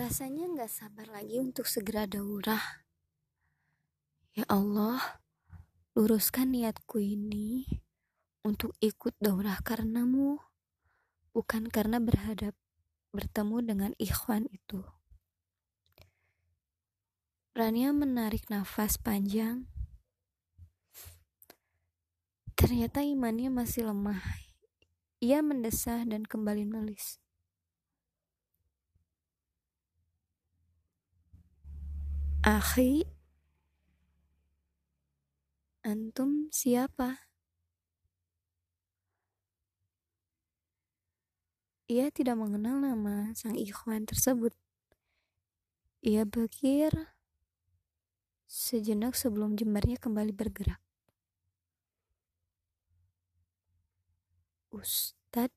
Rasanya nggak sabar lagi untuk segera daurah. Ya Allah, luruskan niatku ini untuk ikut daurah karenamu, bukan karena berhadap bertemu dengan ikhwan itu. Rania menarik nafas panjang. Ternyata imannya masih lemah. Ia mendesah dan kembali menulis. Akhi, antum siapa? Ia tidak mengenal nama sang ikhwan tersebut. Ia berkir sejenak sebelum jembarnya kembali bergerak. Ustadz,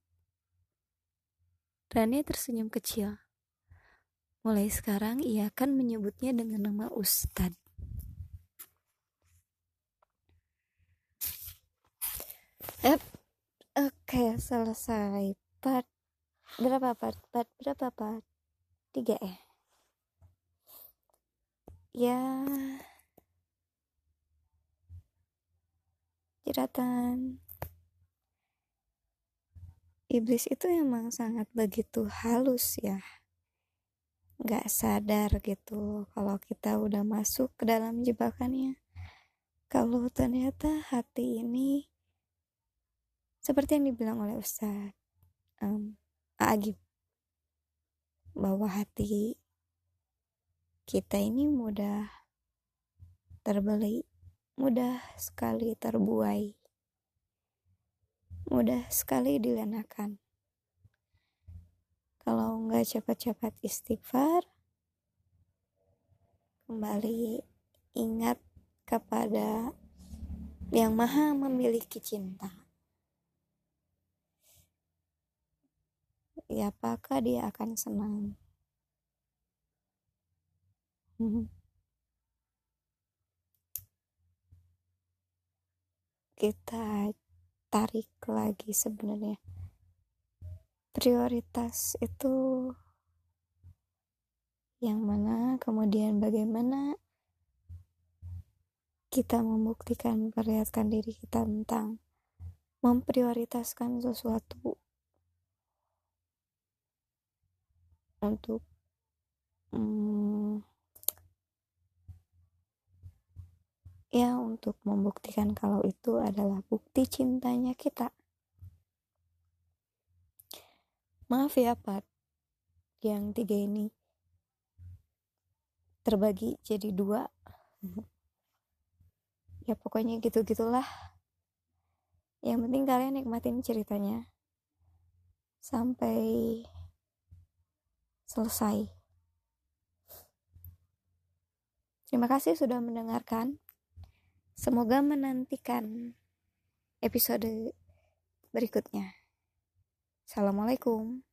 Rania tersenyum kecil. Mulai sekarang ia akan menyebutnya dengan nama Ustadz. Ep, oke okay, selesai. Part berapa? Part part berapa? Part tiga eh? Ya. Jeratan. Iblis itu emang sangat begitu halus ya nggak sadar gitu kalau kita udah masuk ke dalam jebakannya. Kalau ternyata hati ini seperti yang dibilang oleh Ustaz um, Agib bahwa hati kita ini mudah terbeli mudah sekali terbuai mudah sekali dilenakan cepat-cepat istighfar. Kembali ingat kepada yang maha memiliki cinta. Ya apakah dia akan senang? Kita tarik lagi sebenarnya. Prioritas itu yang mana kemudian bagaimana kita membuktikan perlihatkan diri kita tentang memprioritaskan sesuatu untuk hmm, ya untuk membuktikan kalau itu adalah bukti cintanya kita. Maaf ya Pak, yang tiga ini terbagi jadi dua. ya pokoknya gitu-gitulah. Yang penting kalian nikmatin ceritanya sampai selesai. Terima kasih sudah mendengarkan. Semoga menantikan episode berikutnya. Assalamualaikum.